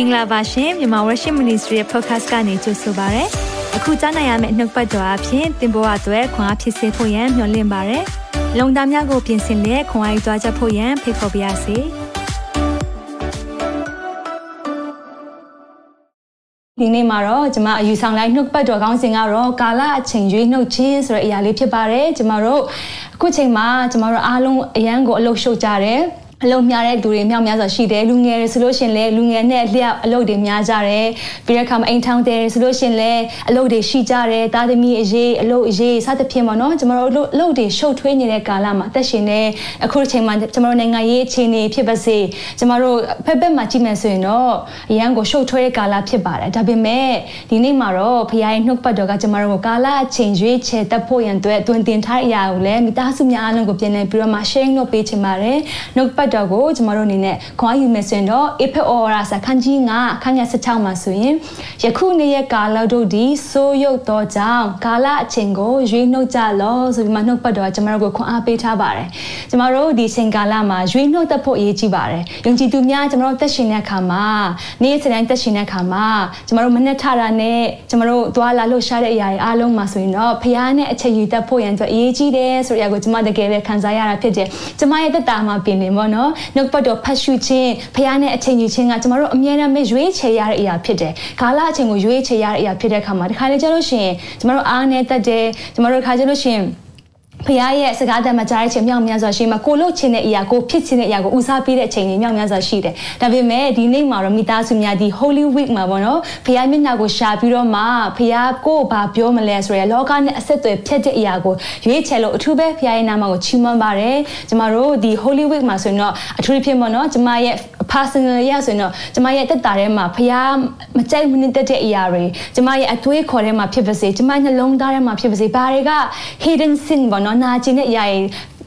င်္ဂလာပါရှင်မြန်မာ Worship Ministry ရဲ့ podcast ကနေကြိုဆိုပါရစေ။အခုကြားနိုင်ရမယ့်နှုတ်ပတ်တော်အဖြစ်သင်ပေါ်အပ်ွယ်ခွန်အားဖြစ်စေဖို့ယံမျှဝင့်ပါရစေ။လုံတာများကိုပြင်ဆင်လက်ခွန်အားယူကြားချက်ဖို့ယံဖိတ်ခေါ်ပါရစေ။ဒီနေ့မှာတော့ကျမအယူဆောင်လိုက်နှုတ်ပတ်တော်ကောင်းစဉ်ကတော့ကာလအချိန်ရွေးနှုတ်ခြင်းဆိုတဲ့အရာလေးဖြစ်ပါတယ်ကျမတို့အခုချိန်မှာကျမတို့အားလုံးအရန်ကိုအလုပ်ရှုပ်ကြတယ် အလုံးများတဲ့သူတွေမြောက်များစွာရှိတယ်လူငယ်တွေဆိုလို့ရှင်လဲလူငယ်နဲ့လျှောက်အလုပ်တွေများကြတယ်ပြီးတဲ့အခါမှာအိမ်ထောင်တယ်ဆိုလို့ရှင်လဲအလုပ်တွေရှိကြတယ်တာသမီအရေးအလုပ်အရေးစသဖြင့်ပေါ့နော်ကျွန်တော်တို့အလုပ်တွေရှုပ်ထွေးနေတဲ့ကာလမှာအသက်ရှင်နေအခုချိန်မှာကျွန်တော်တို့နိုင်ငံရေးအခြေအနေဖြစ်ပါစေကျွန်တော်တို့ဖက်ဖက်မှာကြည့်မယ်ဆိုရင်တော့အရန်ကိုရှုပ်ထွေးတဲ့ကာလဖြစ်ပါတယ်ဒါပေမဲ့ဒီနေ့မှာတော့ဖခင်ရဲ့နှုတ်ပတ်တော်ကကျွန်တော်တို့ကာလအချိန်ရွေးချယ်တက်ဖို့ရန်အတွက်တွင်တင်ထားတဲ့အရာကိုလည်းမိသားစုများအားလုံးကိုပြန်လည်ပြီးတော့မှ sharing လုပ်ပေးချင်ပါတယ်နှုတ်ပတ်တ်တော်ကိုကျမတို့အနေနဲ့ခွာယူမယ်ဆိုရင်တော့ April Aura စခန်းကြီး9ခန်းငယ်16မှာဆိုရင်ယခုနေ့ရဲ့ကာလတို့ဒီဆိုးရုပ်သောကြောင့်ကာလအချိန်ကိုရွေးနှုတ်ကြလောဆိုပြီးမှနှုတ်ပတ်တော်ကျမတို့ကိုခွန်အားပေးထားပါတယ်ကျမတို့ဒီချိန်ကာလမှာရွေးနှုတ်တတ်ဖို့အရေးကြီးပါတယ်ယုံကြည်သူများကျမတို့သက်ရှင်တဲ့အခါမှာနေ့စဉ်တိုင်းသက်ရှင်တဲ့အခါမှာကျမတို့မနဲ့ထတာနဲ့ကျမတို့သွားလာလှုပ်ရှားတဲ့အရာတွေအားလုံးမှာဆိုရင်တော့ဖခင်နဲ့အချိန်ယူတတ်ဖို့ရန်အတွက်အရေးကြီးတယ်ဆိုတဲ့အရာကိုကျမတကယ်ပဲခံစားရတာဖြစ်တယ်ကျမရဲ့တက်တာမှာပြင်နေပေါ့နော်နှုတ်ပတ်တော်ဖတ်ရှုခြင်းဖခင်နဲ့အချိန်ယူခြင်းကကျမတို့အမြဲတမ်းပဲရွေးချယ်ရတဲ့အရာဖြစ်တယ်။ကာလအချိန်ကိုရွေးချယ်ရတဲ့အရာဖြစ်တဲ့အခါမှာဒီခါလေးကျလို့ရှိရင်ကျမတို့အားနဲ့တက်တယ်ကျမတို့ခါကျလို့ရှိရင် ဖခင်ရဲ့စကားတမ်းမှာကြားတဲ့အချိန်မြောက်များစွာရှိမှာကိုလို့ချင်တဲ့အရာကိုဖြစ်ချင်တဲ့အရာကိုဦးစားပေးတဲ့အချိန်တွေမြောက်များစွာရှိတယ်။ဒါပေမဲ့ဒီနေ့မှာတော့မိသားစုများဒီ Holy Week မှာပေါ့နော်ဖခင်မျက်နှာကိုရှာပြီးတော့မှဖခင်ကိုဘာပြောမလဲဆိုရယ်လောကနဲ့အဆက်အသွယ်ဖြစ်တဲ့အရာကိုရွေးချယ်လို့အထူးပဲဖခင်ရဲ့နာမကိုချီးမွမ်းပါတယ်။ကျမတို့ဒီ Holy Week မှာဆိုရင်တော့အထူးဖြစ်ပေါ့နော်ကျမရဲ့ personal ရဆိုရင်တော့ကျမရဲ့တက်တာထဲမှာဖခင်မကြိုက်မနစ်တဲ့အရာတွေကျမရဲ့အသွေးခေါ်ထဲမှာဖြစ်ပါစေကျမနှလုံးသားထဲမှာဖြစ်ပါစေဘာတွေက hidden sin ပေါ့နော်နာကျင်တဲ့အရာ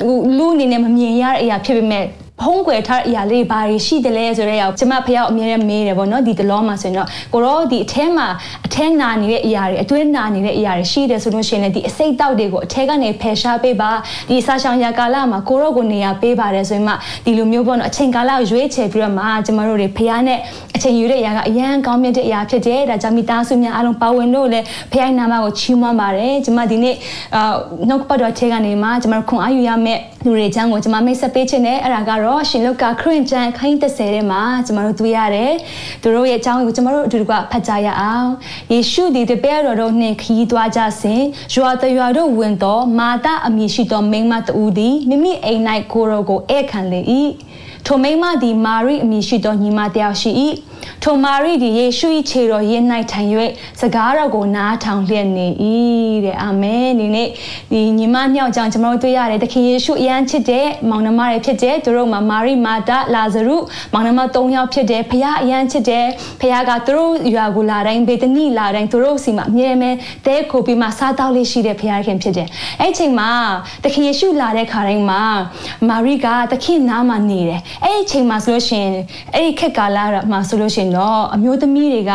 တွေလူအနေနဲ့မမြင်ရတဲ့အရာဖြစ်ပေမဲ့ ဖုံးကွယ်ထားတဲ့အရာလေးဘာတွေရှိတယ်လဲဆိုတော့ရောက်ကျမဖယောက်အမြဲတမ်းမေးတယ်ဗောနော်ဒီတလောမှာဆိုရင်တော့ကိုရောဒီအထဲမှာအထဲနာနေတဲ့အရာတွေအတွင်းနာနေတဲ့အရာတွေရှိတယ်ဆိုလို့ရှိရင်လည်းဒီအစိတ်တောက်တွေကိုအထဲကနေဖယ်ရှားပေးပါဒီစာရှောင်ရာကာလမှာကိုရောကိုနေရာပေးပါတယ်ဆိုရင်မှဒီလိုမျိုးပေါ့နော်အချိန်ကာလကိုရွေးချယ်ပြီးတော့မှကျမတို့တွေဖះနဲ့အချိန်ယူတဲ့အရာကအရန်ကောင်းမြတ်တဲ့အရာဖြစ်တယ်ဒါကြောင့်မိသားစုများအားလုံးပါဝင်လို့လည်းဖះနာမကိုချီးမွမ်းပါတယ်ကျမဒီနေ့အာနှုတ်ပတ်တော်ထဲကနေမှကျမတို့ခွန်အားယူရမယ့်လူတွေအကြောင်းကိုကျမမိတ်ဆက်ပေးခြင်းနဲ့အဲ့ဒါကတော့ရှင်လုကာခရစ်ကျမ်းခိုင်း30ထဲမှာကျမတို့တွေ့ရတယ်သူတို့ရဲ့အကြောင်းကိုကျမတို့အတူတူကဖတ်ကြရအောင်ယေရှုသည်တပည့်တော်တို့နှင့်ခီးသွားကြစဉ်ရွာတရွာတို့ဝင်သောမာသအမည်ရှိသောမိန်းမတူသည်မိမိအိမ်၌ကိုရောကိုဧည့်ခံလေ၏ထိုမိန်းမသည်မာရိအမည်ရှိသောညီမတယောက်ရှိ၏ ထိုမာရိသည်ယေရှု၏ခြေတော်ရင်း၌ထိုင်၍စကားတော်ကိုနားထောင်လျက်နေ၏တဲ့အာမင်ဒီနေ့ဒီညီမညောက်ကြောင့်ကျွန်တော်တို့တွေ့ရတယ်သခင်ယေရှုအယံချစ်တဲ့မောင်နှမတွေဖြစ်တဲ့သူတို့မှာမာရိမာတာလာဇရုမောင်နှမ၃ယောက်ဖြစ်တယ်ဖခင်အယံချစ်တယ်ဖခင်ကသူတို့ရွာကိုလာတိုင်းဘေတနီလာတိုင်းသူတို့စီမှာအမြဲတမ်းတဲခိုပြီးမှစားတောက်လေးရှိတဲ့ဖခင်ခင်ဖြစ်တယ်အဲ့ချိန်မှာသခင်ယေရှုလာတဲ့ခါတိုင်းမှာမာရိကသခင်နားမှာနေတယ်အဲ့ဒီချိန်မှာဆိုလို့ရှိရင်အဲ့ဒီခက်ကာလမှာဆိုလို့ရှိရင်တော့အမျိုးသမီးတွေက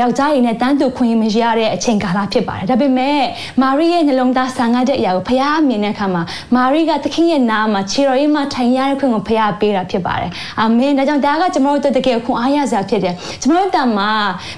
ယောက်ျားတွေနဲ့တန်းတူခွင့်မရတဲ့အချိန်ကာလဖြစ်ပါတယ်ဒါပေမဲ့မာရိရဲ့နှလုံးသားဆန်ငတ်တဲ့အရာကိုဖခင်မြင်တဲ့အခါမှာမာရိကသခင်ရဲ့နားမှာခြေတော်ရင်းမှာထိုင်ရတဲ့ခွင့်ကိုဖခင်ပေးတာဖြစ်ပါတယ်အာမင်ဒါကြောင့်ဒါကကျွန်တော်တို့တကယ်ခွန်အားရစရာဖြစ်တယ်ကျွန်တော်တို့တန်မှာ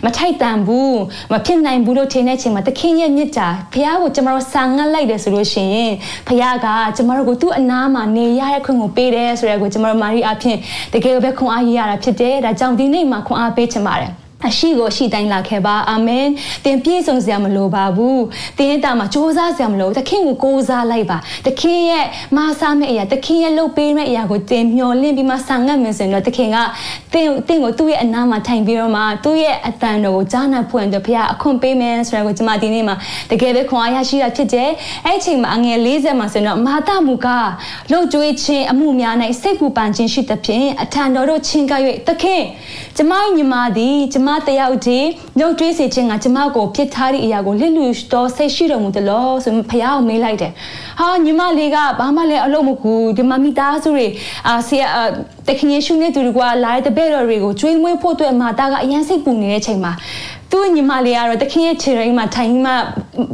မထိုက်တန်ဘူးမဖြစ်နိုင်ဘူးလို့ထင်တဲ့အချိန်မှာသခင်ရဲ့မြစ်တာဖခင်ကိုကျွန်တော်တို့ဆန်ငတ်လိုက်တယ်ဆိုလို့ရှိရင်ဖခင်ကကျွန်တော်တို့ကိုသူ့အနားမှာနေရတဲ့ခွင့်ကိုပေးတယ်ဆိုတဲ့ကိုကျွန်တော်တို့မာရိအဖြစ်တကယ်ပဲခွန်အားရရတာဖြစ်တယ်ဒါကြောင့်ဒီနေ့မှာခွန်အားပေးချင်ပါတယ် အရှိကိုရှိတိုင်းလာခဲ့ပါအာမင်သင်ပြည့်စုံစရာမလိုပါဘူးသင်ရဲ့တာမှာစ조사စရာမလိုသခင်ကိုကိုးစားလိုက်ပါသခင်ရဲ့မဆားမဲ့အရာသခင်ရဲ့လုပ်ပေးမဲ့အရာကိုသင်မျှော်လင့်ပြီးမှဆာငတ်မယ်ဆိုရင်တော့သခင်ကသင်သင်ကိုသူ့ရဲ့အနားမှာထိုင်ပြီးတော့မှသူ့ရဲ့အတန်တော်ကိုကြားနာဖွင့်တော့ဖခင်အခွင့်ပေးမယ်ဆိုတော့ကျွန်မဒီနေ့မှာတကယ်ပဲခွန်အားရရှိတာဖြစ်တယ်အဲ့အချိန်မှာအငယ်40မှာဆိုရင်တော့မာတမူကလှုပ်ကြွေးခြင်းအမှုများ၌စိတ်ပူပန်ခြင်းရှိသဖြင့်အထံတော်တို့ချင်းကပ်၍သခင်ကျမညီမသည်ကျမတယောက်တည်းနှုတ်တွေးစေခြင်းကကျမကိုဖြစ်ထားတဲ့အရာကိုလစ်လူတော်စိတ်ရှိတော်မူတယ်လို့ဆိုဖះကိုမေးလိုက်တယ်ဟာညီမလေးကဘာမှလည်းအလုပ်မကူဒီမမိသားစုတွေအာဆီယတခင်ယေရှုနဲ့သူတို့ကလာတဲ့တပည့်တော်တွေကိုကျွေးမွေးဖို့အတွက်မာတာကအရန်စိတ်ပူနေတဲ့အချိန်မှာဖ သူ့ညီမလေးကတော့တခင်ရဲ့ခြေရင်းမှာထိုင်မှ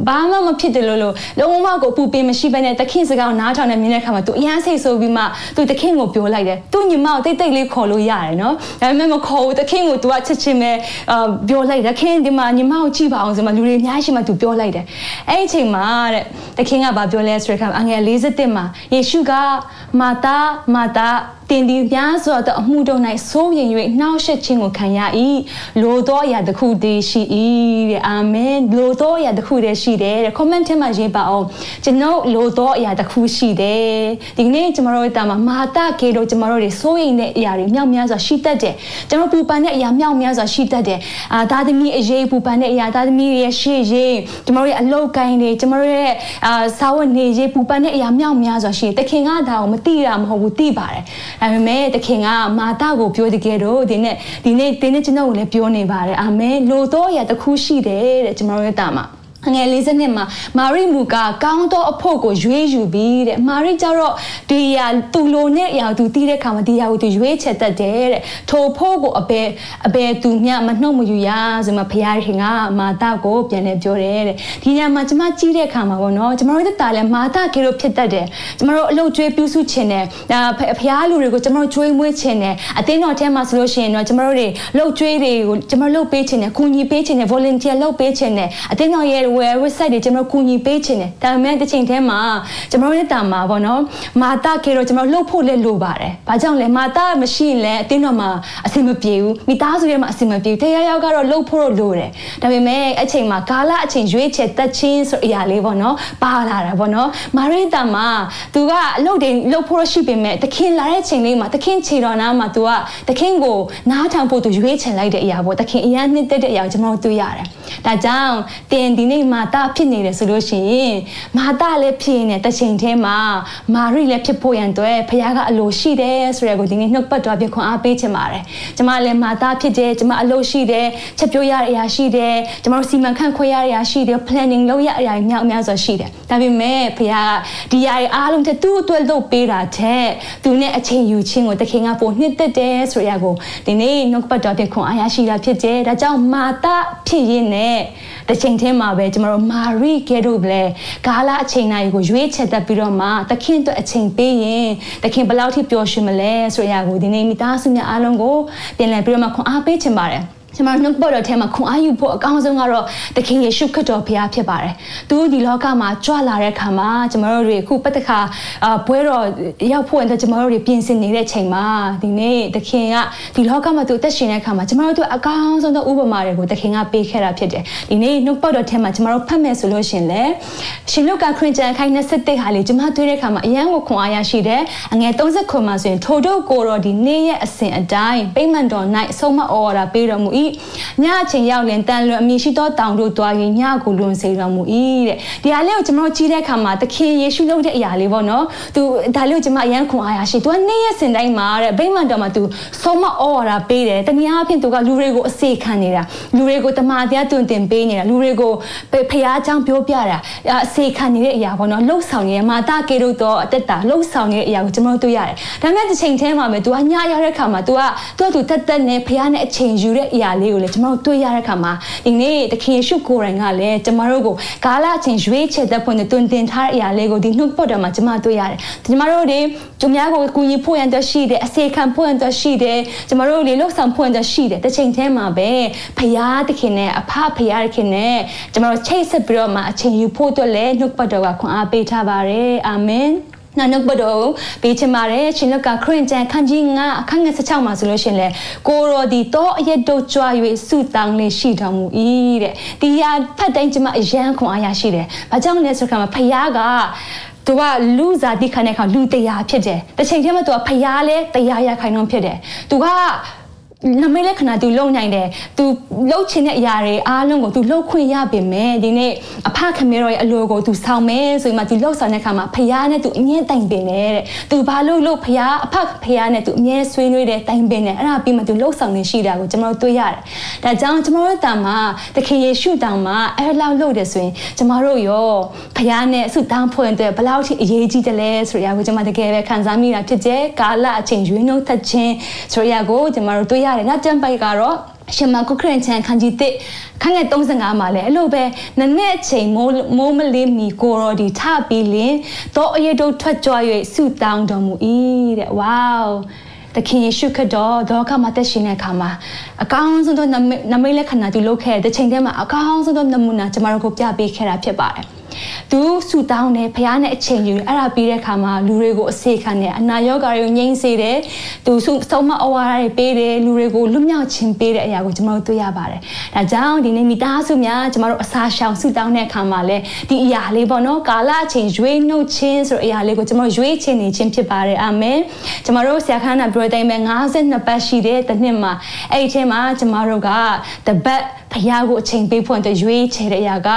ဘာမှမဖြစ်တယ်လို့လို့လုံးဝကိုပူပင်မရှိဘဲနဲ့တခင်စကားကိုနားထောင်နေမြင်တဲ့အခါမှာသူအရန်စိတ်ဆိုးပြီးမှသူတခင်ကိုပြောလိုက်တယ်သူ့ညီမကိုတိတ်တိတ်လေးခေါ်လို့ရတယ်နော်ဒါပေမဲ့မခေါ်ဘူးတခင်ကိုသူကချက်ချင်းပဲအာပြောလိုက်တယ်ခင်ဒီမှာညီမကိုကြည့်ပါအောင်ဆိုမှလူတွေအများရှိမှသူပြောလိုက်တယ်အဲ့ဒီအချိန်မှာတဲ့တခင်ကဘာပြောလဲဆိုတဲ့အခါအငယ်41မှာယေရှုကမာတာမာတာ တင်ဒီများစွာသောအမှုတို့၌စိုးရင်၍နှောက်ရှက်ခြင်းကိုခံရ၏လိုသောအရာတစ်ခုတည်းရှိ၏တဲ့အာမင်လိုသောအရာတစ်ခုတည်းရှိတယ်တဲ့ comment ထဲမှာရေးပါအောင်ကျွန်တော်လိုသောအရာတစ်ခုရှိတယ်ဒီနေ့ကျွန်တော်တို့တာမှာမာတာကေတို့ကျွန်တော်တို့တွေစိုးရင်တဲ့အရာတွေမြောက်များစွာရှိတတ်တယ်ကျွန်တော်ပူပန်တဲ့အရာမြောက်များစွာရှိတတ်တယ်အာသားသမီးအရေးပူပန်တဲ့အရာသားသမီးရဲ့ရှေ့ရေးကျွန်တော်တို့ရဲ့အလောက်ကိုင်းတွေကျွန်တော်တို့ရဲ့အာစာဝတ်နေရေးပူပန်တဲ့အရာမြောက်များစွာရှိတယ်တခင်ကဒါကိုမသိတာမဟုတ်ဘူးသိပါတယ်ဒါပေမဲ့တခင်ကမာတာကိုပြောတကယ်တော့ဒီနေ့ဒီနေ့တင်းနေကျွန်တော်ကိုလည်းပြောနေပါတယ်အာမင်လိုတော့ရတခုရှိတယ်တဲ့ကျွန်တော်ရဲ့တာမှာ ငယ်လေးစနစ်မှာမာရိမူကကောင်းသောအဖို့ကိုရွေးယူပြီးတဲ့မာရိကျတော့ဒီရာသူလိုနဲ့အရာသူတီးတဲ့ခါမှာဒီရာကိုသူရွေးချက်တတ်တယ်တဲ့ထိုဖို့ကိုအဘယ်အဘယ်သူမျှမနှုတ်မယူရဆိုမှဖခင်ခင်ကမာတာကိုပြန်လဲပြောတယ်တဲ့ဒီညမှာကျမကြီးတဲ့ခါမှာပေါ့နော်ကျမတို့တက်တာလဲမာတာကေလို့ဖြစ်တတ်တယ်ကျမတို့အလုပ်ကျွေးပြုစုခြင်းနဲ့ဒါဖခင်လူတွေကိုကျမတို့ကျွေးမွေးခြင်းနဲ့အတင်းတော်ထဲမှာဆိုလို့ရှိရင်တော့ကျမတို့တွေလုပ်ကျွေးတွေကိုကျမတို့လုပ်ပေးခြင်းနဲ့ကူညီပေးခြင်းနဲ့ volunteer လုပ်ပေးခြင်းနဲ့အတင်းတော်ရဲ့ website တွေကျွန်တော်ကူညီပေးခြင်းတယ်ဒါပေမဲ့တစ်ချိန်တည်းမှာကျွန်တော်ရဲ့တာမှာပေါ့နော်မာတာကေတော့ကျွန်တော်လှုပ်ဖို့လည်းလိုပါတယ်ဘာကြောင့်လဲမာတာမရှိရင်လည်းအတင်းတော်မှာအဆင်မပြေဘူးမိသားစုရဲ့မှာအဆင်မပြေဘူးတရားရောက်ကတော့လှုပ်ဖို့လိုတယ်ဒါပေမဲ့အချိန်မှာကာလအချိန်ရွေးချယ်တက်ချင်းဆိုအရာလေးပေါ့နော်ပါလာတာပေါ့နော်မာရိတာမှာသူကအလုပ်တွေလှုပ်ဖို့ရှိပေမဲ့တခင်လာတဲ့ချိန်လေးမှာတခင်ခြေတော်နားမှာသူကတခင်ကိုနားထောင်ဖို့သူရွေးချယ်လိုက်တဲ့အရာပေါ့တခင်အရန်နှစ်သက်တဲ့အရာကိုကျွန်တော်တွေ့ရတယ်ဒါကြောင့်တင်ဒီနေ့မာတာဖြစ်နေတယ်ဆိုလို့ရှိရင်မာတာလည်းဖြစ်နေတချိန်ထဲမှာမာရိလည်းဖြစ်ဖို့ရန်အတွက်ဖခင်ကအလိုရှိတယ်ဆိုရကိုဒီနေ့နှုတ်ပတ်တော်ပြခွန်အားပေးချင်ပါတယ်ကျမလည်းမာတာဖြစ်တယ်ကျမအလိုရှိတယ်ချက်ပြိုးရတဲ့အရာရှိတယ်ကျမတို့စီမံခန့်ခွဲရတဲ့အရာရှိတယ် planning လုပ်ရတဲ့အရာမြောက်များစွာရှိတယ်ဒါပေမဲ့ဖခင်ကဒီအရာတွေအားလုံးတဲ့သူ့အတွက်လုပ်ပေးတာတဲ့သူနဲ့အချိန်ယူခြင်းကိုတခင်ကပိုနှစ်သက်တယ်ဆိုရကိုဒီနေ့နှုတ်ပတ်တော်ပြခွန်အားရရှိတာဖြစ်တယ်ဒါကြောင့်မာတာဖြစ်ရင်းနဲ့တစ်ချိန်ထဲမှာပဲကျမတို့မာရိကဲတို့လည်းဂါလာအချိန်တိုင်းကိုရွေးချယ်တတ်ပြီးတော့မှသခင်အတွက်အချိန်ပေးရင်သခင်ဘယ်လောက်ထိပျော်ရွှင်မလဲဆိုရကိုဒီနေ့မိသားစုများအားလုံးကိုပြန်လည်ပြီးတော့မှခွန်အားပေးချင်ပါတယ် ကျွန်တော်နှုတ်ပေါ်တော်ထဲမှာခွန်အားယူဖို့အကောင်းဆုံးကတော့တခင်ယေရှုခရစ်တော်ဘုရားဖြစ်ပါတယ်။သူဒီလောကမှာကြွလာတဲ့အခါမှာကျွန်တော်တို့တွေအခုပတ်တခါအာဘွဲတော်ရောက်ဖို့အတွက်ကျွန်တော်တို့တွေပြင်ဆင်နေတဲ့ချိန်မှာဒီနေ့တခင်ကဒီလောကမှာသူအသက်ရှင်တဲ့အခါမှာကျွန်တော်တို့အကောင်းဆုံးသောဥပမာတွေကိုတခင်ကပေးခဲ့တာဖြစ်တယ်။ဒီနေ့နှုတ်ပေါ်တော်ထဲမှာကျွန်တော်တို့ဖတ်မယ်ဆိုလို့ရှင်လေရှင်လုကာခရစ်ကျန်ခိုင်27ဟာလေကျွန်မတွေ့တဲ့အခါမှာအယံကိုခွန်အားရရှိတယ်။အငယ်30ခွန်မှာဆိုရင်ထိုတို့ကိုတော့ဒီနေ့ရဲ့အစဉ်အတိုင်းပိမှန်တော်၌အဆုံးမဩဝါဒပေးတော်မူ၏ညအချိန်ရောက်ရင်တန်လွန်အမည်ရှိသောတောင်တို့သွားရင်ညကိုလွန်စေတော်မူ၏တဲ့ဒီဟာလေးကိုကျွန်တော်ကြည့်တဲ့အခါမှာသခင်ယေရှုလုပ်တဲ့အရာလေးပေါ့နော်သူဒါလေးကိုကျွန်မအယံခွန်အားရရှိသူကနေ့ရက်စဉ်တိုင်းမှာတဲ့ဗိမာန်တော်မှာသူဆုံးမဩဝါဒပေးတယ်တနည်းအားဖြင့်သူကလူတွေကိုအစေခံနေတာလူတွေကိုတမာတရားတွင်တင်ပေးနေတာလူတွေကိုဖျားချောင်းပြောပြတာအစေခံနေတဲ့အရာပေါ့နော်လှုပ်ဆောင်နေတဲ့မာတာကေတို့တော့အသက်တာလှုပ်ဆောင်နေတဲ့အရာကိုကျွန်တော်တို့ရတယ်ဒါပေမဲ့တစ်ချိန်တည်းမှာပဲသူကညရောက်တဲ့အခါမှာသူကသူကသူတက်တက်နဲ့ဖျားနဲ့အချိန်ယူတဲ့အရာလေးကိုလည်းကျွန်တော်တွေ့ရတဲ့အခါမှာဒီနေ့သခင်ယေရှုကိုယ်တိုင်ကလည်းကျွန်တော်တို့ကိုကာလအချိန်ရွေးချယ်တဲ့ဖွင့်တွင်တင်ထားတဲ့အရာလေးကိုဒီနှုတ်ပတ်တော်မှာကျွန်မတွေ့ရတယ်ကျွန်တော်တို့တွေသူများကိုကူညီဖို့ရန်တရှိတယ်အစေခံဖို့ရန်တရှိတယ်ကျွန်တော်တို့လေလှုပ်ဆောင်ဖို့ရန်တရှိတယ်တစ်ချိန်တည်းမှာပဲဖရာသခင်နဲ့အဖဖရာသခင်နဲ့ကျွန်တော်တို့ချိတ်ဆက်ပြီးတော့မှအချိန်ယူဖို့အတွက်လည်းနှုတ်ပတ်တော်ကခွန်အားပေးထားပါတယ်အာမင် နာနုဘတော်ပေးချင်ပါတယ်ရှင်လကခရင်ကျန်ခန်းကြီးငါအခန်းငယ်16မှာဆိုလို့ရှင်လေကိုရောဒီတော့အရက်တို့ကြွား၍ဆုတောင်းလေးရှိတော်မူ၏တဲ့ဒီရဖတ်တိုင်းကျမအယံခွန်အားရရှိတယ်ဘာကြောင့်လဲဆိုတော့ဖခင်ကသူကလူစားတိခနဲ့ခါလူတရားဖြစ်တယ်။တစ်ချိန်တည်းမှာသူကဖျားလဲတရားရခိုင်နှုန်းဖြစ်တယ်။သူက နမေလက္ခဏာ तू လုံနိုင်တယ် तू လှုပ်ချင်တဲ့အရာတွေအားလုံးကို तू လှုပ်ခွင့်ရပေမဲ့ဒီနေ့အဖခမေရောရဲ့အလိုကို तू ဆောင်မယ်ဆိုရင်မှ तू လှုပ်ဆောင်တဲ့အခါမှာဖရားနဲ့ तू အမြဲတိုင်ပင်တယ်တဲ့ तू ဘာလို့လှုပ်ဖရားအဖဖရားနဲ့ तू အမြဲဆွေးနွေးတယ်တိုင်ပင်တယ်အဲ့ဒါပြီးမှ तू လှုပ်ဆောင်နေရှိတာကိုကျွန်တော်တို့တွေ့ရတယ်ဒါကြောင့်ကျွန်တော်တို့တာမှာတခင်ယေရှုတောင်မှာအဲ့လောက်လှုပ်တယ်ဆိုရင်ကျွန်တော်တို့ရောဖရားနဲ့အဆုတောင်းဖွင့်တဲ့ဘလောက်ထိအရေးကြီးတယ်လဲဆိုရကိုကျွန်မတကယ်ပဲခံစားမိတာဖြစ်တဲ့ကာလအချိန်ရွေးနှုတ်သက်ခြင်းဆိုရကိုကျွန်တော်တို့တွေ့ရ တယ်နောက်ကျမ်းပိုက်ကတော့ရှင်မကုခရင်ချန်ခန်းကြီးတစ်ခန်းငယ်35မှာလည်းအဲ့လိုပဲနနဲ့အချိန်မိုးမိုးမလေးမီကိုရောဒီထပြီးလင်တော့အရတို့ထွက်ကြွ၍ဆုတောင်းတော်မူ၏တဲ့ဝေါတခင်ယေရှုခရစ်တော်ဒေါကမှာတက်ရှင်တဲ့အခါမှာအကောင်းဆုံးသောနမိတ်လက္ခဏာသူလုပ်ခဲ့တဲ့ချိန်တည်းမှာအကောင်းဆုံးသောနမူနာကျမတို့ကိုပြပေးခဲ့တာဖြစ်ပါတယ် သူဆူတောင်းတယ်ဖခင်နဲ့အချိန်ယူအဲ့ဒါပြီးတဲ့အခါမှာလူတွေကိုအစေခံတယ်အနာရောဂါတွေကိုငြိမ်းစေတယ်သူဆုဆုံးမအဝါရတွေပေးတယ်လူတွေကိုလွတ်မြောက်ခြင်းပေးတဲ့အရာကိုကျွန်တော်တို့တွေ့ရပါတယ်ဒါကြောင့်ဒီနေ့မိသားစုများကျွန်တော်တို့အစာရှောင်ဆူတောင်းတဲ့အခါမှာလည်းဒီအရာလေးပေါ့နော်ကာလအချိန်ရွေးနှုတ်ခြင်းဆိုတဲ့အရာလေးကိုကျွန်တော်ရွေးချင်နေခြင်းဖြစ်ပါတယ်အာမင်ကျွန်တော်တို့ဆရာခန်းနာပြောတိုင်းပဲ52ပတ်ရှိတဲ့တစ်နှစ်မှာအဲ့ဒီအချိန်မှာကျွန်တော်တို့ကတပတ်ဖခင်ကိုအချိန်ပေးဖို့အတွက်ရွေးချယ်တဲ့အရာက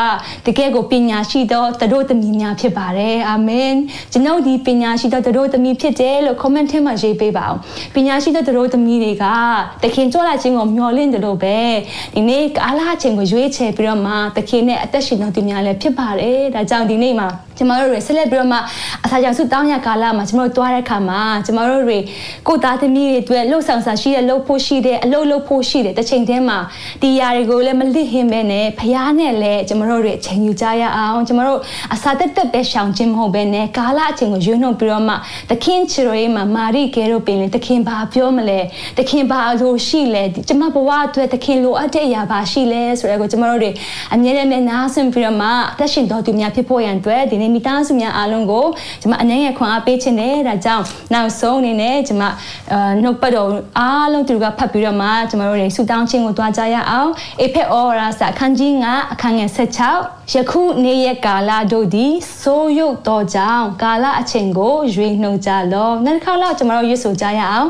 တကယ်ကိုပညာရှိသောတတို့သမီးများဖြစ်ပါတယ်အာမင်ကျွန်ုပ်ဒီပညာရှိသောတတို့သမီးဖြစ်တယ်လို့ comment ထဲမှာရေးပေးပါအောင်ပညာရှိသောတတို့သမီးတွေကတခင်ကြွလာခြင်းကိုမျှော်လင့်တယ်လို့ပဲဒီနေ့ကာလအချိန်ကိုရွေးချယ်ပြီးတော့မှတခင်နဲ့အသက်ရှင်တော်သူများလည်းဖြစ်ပါတယ်ဒါကြောင့်ဒီနေ့မှာကျမတို့တွေဆက်လက်ပြီးတော့မှအစာကြောင့်စုတောင်းရကာလမှာကျမတို့တွားတဲ့အခါမှာကျမတို့တွေကိုသားသမီးတွေအတွက်လှုပ်ဆောင်စာရှိတဲ့လှုပ်ဖို့ရှိတဲ့အလုပ်လုပ်ဖို့ရှိတဲ့တစ်ချိန်တည်းမှာဒီຢာတွေကိုလည်းမလစ်ဟင်းပဲနဲ့ဖရားနဲ့လည်းကျမတို့တွေအချိန်ယူကြရအောင်ကျမတို့အစာတက်တက်ပဲရှောင်ခြင်းမဟုတ်ပဲနဲ့ကာလအချိန်ကိုရွေးနှုတ်ပြီးတော့မှသခင်ချီရိုရေးမှာမာရိကဲတို့ပင်လေသခင်ဘာပြောမလဲသခင်ဘာလို့ရှိလဲကျမဘဝအတွက်သခင်လိုအပ်တဲ့အရာဘာရှိလဲဆိုတဲ့ကိုကျမတို့တွေအမြဲတမ်းနားဆင်ပြီးတော့မှအသက်ရှင်တော်သူများဖြစ်ဖို့ရန်အတွက်ဒီနေ့မိသားစုများအားလုံးကိုကျွန်မအနေနဲ့ခွန်အားပေးခြင်းနဲ့ဒါကြောင့်နောက်ဆုံးအနေနဲ့ကျွန်မအာနှုတ်ပတ်တော်အားလုံးသူကဖတ်ပြီးတော့မှကျွန်တော်တို့တွေဆူတောင်းခြင်းကိုတွားကြရအောင်အေဖက်ဩရာစာအခန်းကြီး9အခန်းငယ်16ယခုနေ့ရက်ကာလတို့သည်စိုးရုပ်တော်ကြောင့်ကာလအချိန်ကိုရွေးနှုတ်ကြလောနောက်တစ်ခါတော့ကျွန်တော်တို့ရွတ်ဆိုကြရအောင်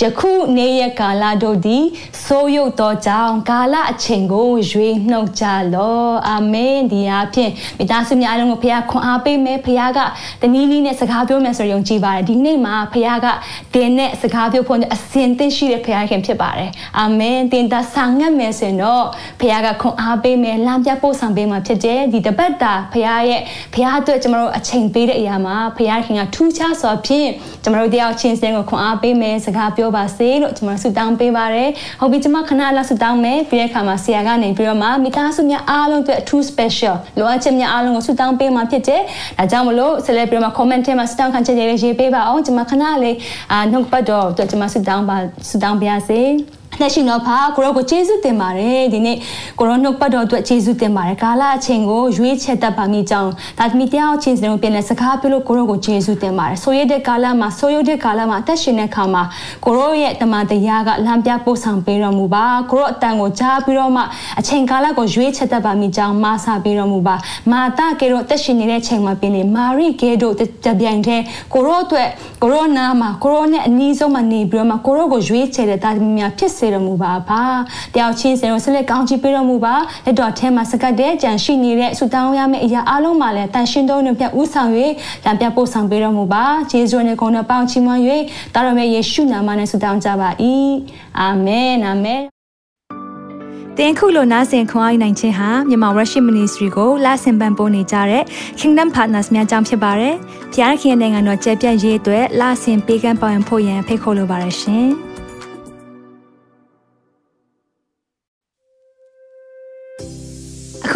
ယခုနေ့ရက်ကာလတို့သည်စိုးရုပ်တော်ကြောင့်ကာလအချိန်ကိုရွေးနှုတ်ကြလောအာမင်ဒီအဖြစ်မိသားစုများအားလုံးကိုဖခင်ခွန်အားပေးမယ်ဖခင်ကတနည်းနည်းနဲ့စကားပြောမယ်ဆိုယုံကြည်ပါတယ်ဒီနေ့မှာဖခင်ကတင်နဲ့စကားပြောဖို့အစဉ်သင့်ရှိတဲ့ဖခင်ခင်ဖြစ်ပါတယ်အာမင်တင်တာဆောင်ငတ်မယ်ဆိုရင်တော့ဖခင်ကခွန်အားပေးမယ်လမ်းပြပို့ဆောင်ပေးမှာဖြစ်တယ်ဒီတပတ်တာဖခင်ရဲ့ဖခင်အတွက်ကျွန်တော်တို့အချိန်ပေးတဲ့အရာမှာဖခင်ခင်ကထူးခြားစွာဖြင့်ကျွန်တော်တို့တယောက်ချင်းစင်းကိုခွန်အားပေးမယ်စကားပြောပါစေလို့ကျွန်တော်ဆုတောင်းပေးပါတယ်ဟုတ်ပြီကျွန်မခဏလောက်ဆုတောင်းမယ်ပြီးတဲ့အခါမှာဆရာကနေပြီးတော့မှမိသားစုများအားလုံးအတွက်အထူး special လိုအပ်ချက်များအားလုံးကိုဆုတောင်းပေးမှာဖြစ်တယ်ဒါကြောင့်မလို့ဆက်လက်ပြီးတော့မှ comment ထဲမှာဆုတောင်းခံချက်တွေရေးပေးပါအောင်ကျွန်မခဏလေးအာနှုတ်ပတ်တော့ကျွန်မဆုတောင်းပါဆုတောင်းပါရစေ လက်ရှိတော့ဖာကိုရောကိုကျေးဇူးတင်ပါတယ်ဒီနေ့ကိုရောနှုတ်ပတ်တော်အတွက်ကျေးဇူးတင်ပါတယ်ကာလအချိန်ကိုရွေးချက်တတ်ပါမိကြောင်းဒါသမီးတယောက်ချင်းစလုံးပြန်လဲစကားပြောလို့ကိုရောကိုကျေးဇူးတင်ပါတယ်ဆိုရတဲ့ကာလမှာဆိုရတဲ့ကာလမှာအသက်ရှင်တဲ့ခါမှာကိုရောရဲ့တမန်တရားကလမ်းပြပို့ဆောင်ပေးတော်မူပါကိုရောအတန်ကိုကြားပြီးတော့မှအချိန်ကာလကိုရွေးချက်တတ်ပါမိကြောင်းမာစာပေးတော်မူပါမာတာကေရောအသက်ရှင်နေတဲ့အချိန်မှာပြင်နေမာရိကေတို့တပြိုင်တည်းကိုရောအတွက်ကိုရောနာမှာကိုရောနဲ့အနီးဆုံးမှာနေပြီးတော့မှကိုရောကိုရွေးချယ်တဲ့တာသမီးများဖြစ်စေတော်မူပါပါတယောက်ချင်းစင်တို့ဆက်လက်ကောင်းချီးပေးတော်မူပါလက်တော်ထဲမှာစကတ်တဲ့ကြံရှိနေတဲ့ဆူတောင်းရမယ့်အရာအလုံးမှာလည်းတန်ရှင်းသောနှပြဥဆောင်၍တံပြပို့ဆောင်ပေးတော်မူပါဂျေဇုနဲ့ဂုဏ်နဲ့ပေါင်းချီးမွမ်း၍တာရမေယေရှုနာမနဲ့ဆူတောင်းကြပါ၏အာမင်အာမင်တင်ခုလိုနာဆင်ခွန်အားနိုင်ခြင်းဟာမြန်မာ Worship Ministry ကိုလာဆင်ပန်ပိုးနေကြတဲ့ Kingdom Partners များအကြောင်းဖြစ်ပါတယ်။ဖျားခင်နိုင်ငံတော်ကျယ်ပြန့်ရေးအတွက်လာဆင်ပေးကမ်းပောင်းဖို့ရန်ဖိတ်ခေါ်လိုပါတယ်ရှင်။